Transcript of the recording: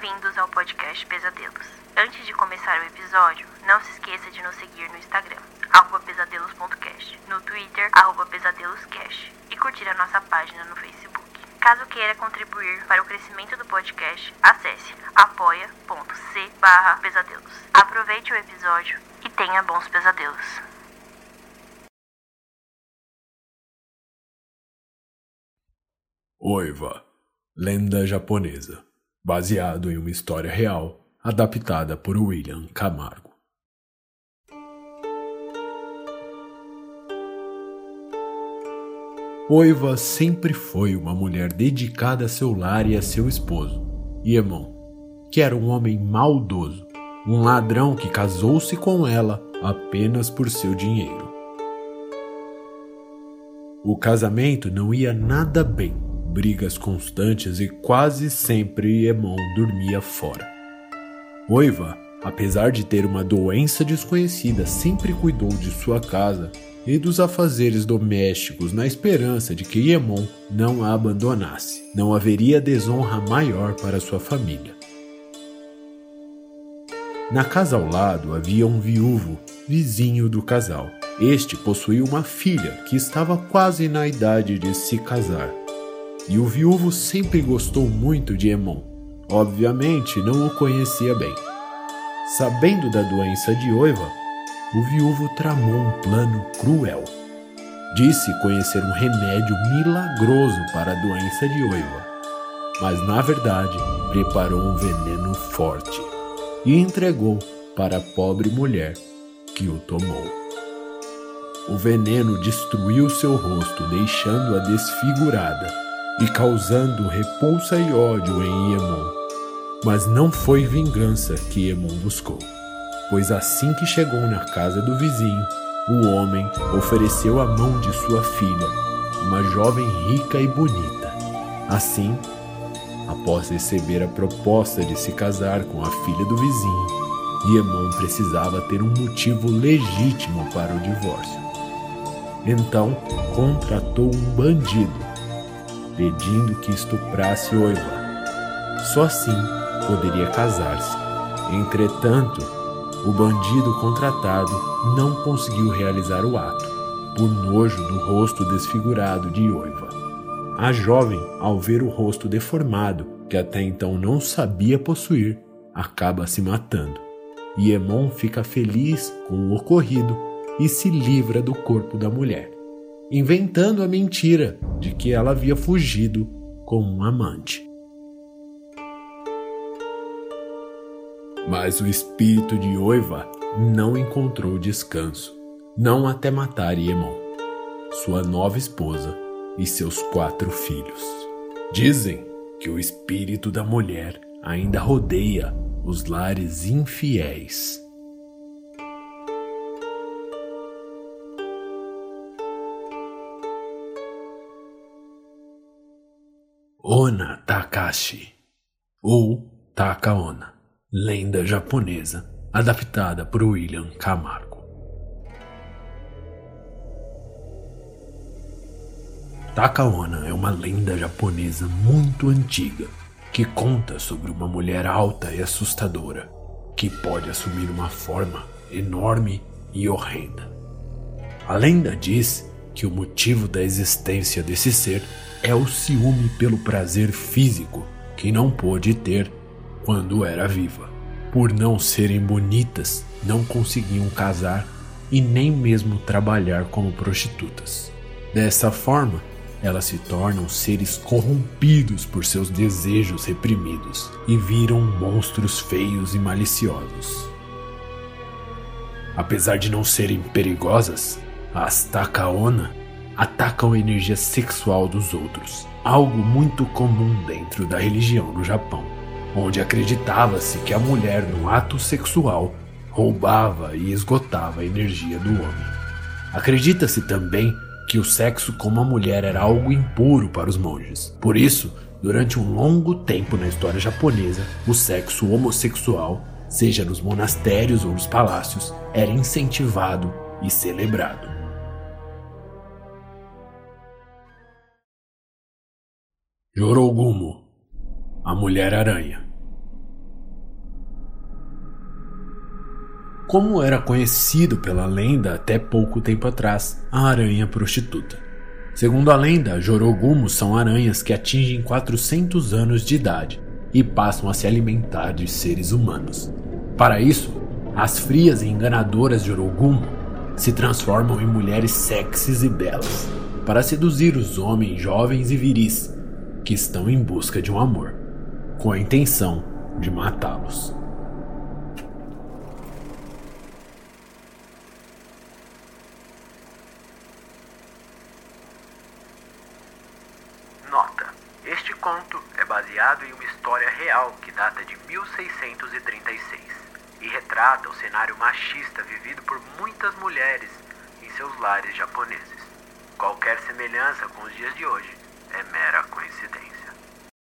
Bem-vindos ao podcast Pesadelos. Antes de começar o episódio, não se esqueça de nos seguir no Instagram, pesadelos.cast, no Twitter, pesadeloscast e curtir a nossa página no Facebook. Caso queira contribuir para o crescimento do podcast, acesse apoia.c pesadelos. Aproveite o episódio e tenha bons pesadelos. Oiva, lenda japonesa, baseado em uma história real, adaptada por William Camargo. Oiva sempre foi uma mulher dedicada a seu lar e a seu esposo, Iemon, que era um homem maldoso, um ladrão que casou-se com ela apenas por seu dinheiro. O casamento não ia nada bem brigas constantes e quase sempre Emon dormia fora. Oiva, apesar de ter uma doença desconhecida, sempre cuidou de sua casa e dos afazeres domésticos na esperança de que Emon não a abandonasse. Não haveria desonra maior para sua família. Na casa ao lado havia um viúvo, vizinho do casal. Este possuía uma filha que estava quase na idade de se casar e o viúvo sempre gostou muito de Emon. Obviamente não o conhecia bem. Sabendo da doença de Oiva, o viúvo tramou um plano cruel. Disse conhecer um remédio milagroso para a doença de Oiva, mas na verdade preparou um veneno forte e entregou para a pobre mulher que o tomou. O veneno destruiu seu rosto, deixando-a desfigurada e causando repulsa e ódio em Iemon. Mas não foi vingança que Iemon buscou, pois assim que chegou na casa do vizinho, o homem ofereceu a mão de sua filha, uma jovem rica e bonita. Assim, após receber a proposta de se casar com a filha do vizinho, Iemon precisava ter um motivo legítimo para o divórcio. Então, contratou um bandido pedindo que estuprasse Oiva. Só assim poderia casar-se. Entretanto, o bandido contratado não conseguiu realizar o ato, por nojo do rosto desfigurado de Oiva. A jovem, ao ver o rosto deformado, que até então não sabia possuir, acaba se matando. E Emon fica feliz com o ocorrido e se livra do corpo da mulher inventando a mentira de que ela havia fugido com um amante. Mas o espírito de Oiva não encontrou descanso, não até matar Iemon, sua nova esposa e seus quatro filhos. Dizem que o espírito da mulher ainda rodeia os lares infiéis. Ona Takashi ou Takaona, lenda japonesa adaptada por William Camargo. Takaona é uma lenda japonesa muito antiga que conta sobre uma mulher alta e assustadora que pode assumir uma forma enorme e horrenda. A lenda diz que o motivo da existência desse ser é o ciúme pelo prazer físico que não pôde ter quando era viva. Por não serem bonitas, não conseguiam casar e nem mesmo trabalhar como prostitutas. Dessa forma, elas se tornam seres corrompidos por seus desejos reprimidos e viram monstros feios e maliciosos. Apesar de não serem perigosas, as Takaona atacam a energia sexual dos outros, algo muito comum dentro da religião no Japão, onde acreditava-se que a mulher no ato sexual roubava e esgotava a energia do homem. Acredita-se também que o sexo com uma mulher era algo impuro para os monges. Por isso, durante um longo tempo na história japonesa, o sexo homossexual, seja nos monastérios ou nos palácios, era incentivado e celebrado. Yorogumo, a Mulher-Aranha. Como era conhecido pela lenda até pouco tempo atrás, a aranha prostituta. Segundo a lenda, Jorogumo são aranhas que atingem 400 anos de idade e passam a se alimentar de seres humanos. Para isso, as frias e enganadoras Jorogumo se transformam em mulheres sexys e belas para seduzir os homens jovens e viris que estão em busca de um amor, com a intenção de matá-los. conto é baseado em uma história real que data de 1636 e retrata o cenário machista vivido por muitas mulheres em seus lares japoneses. Qualquer semelhança com os dias de hoje é mera coincidência.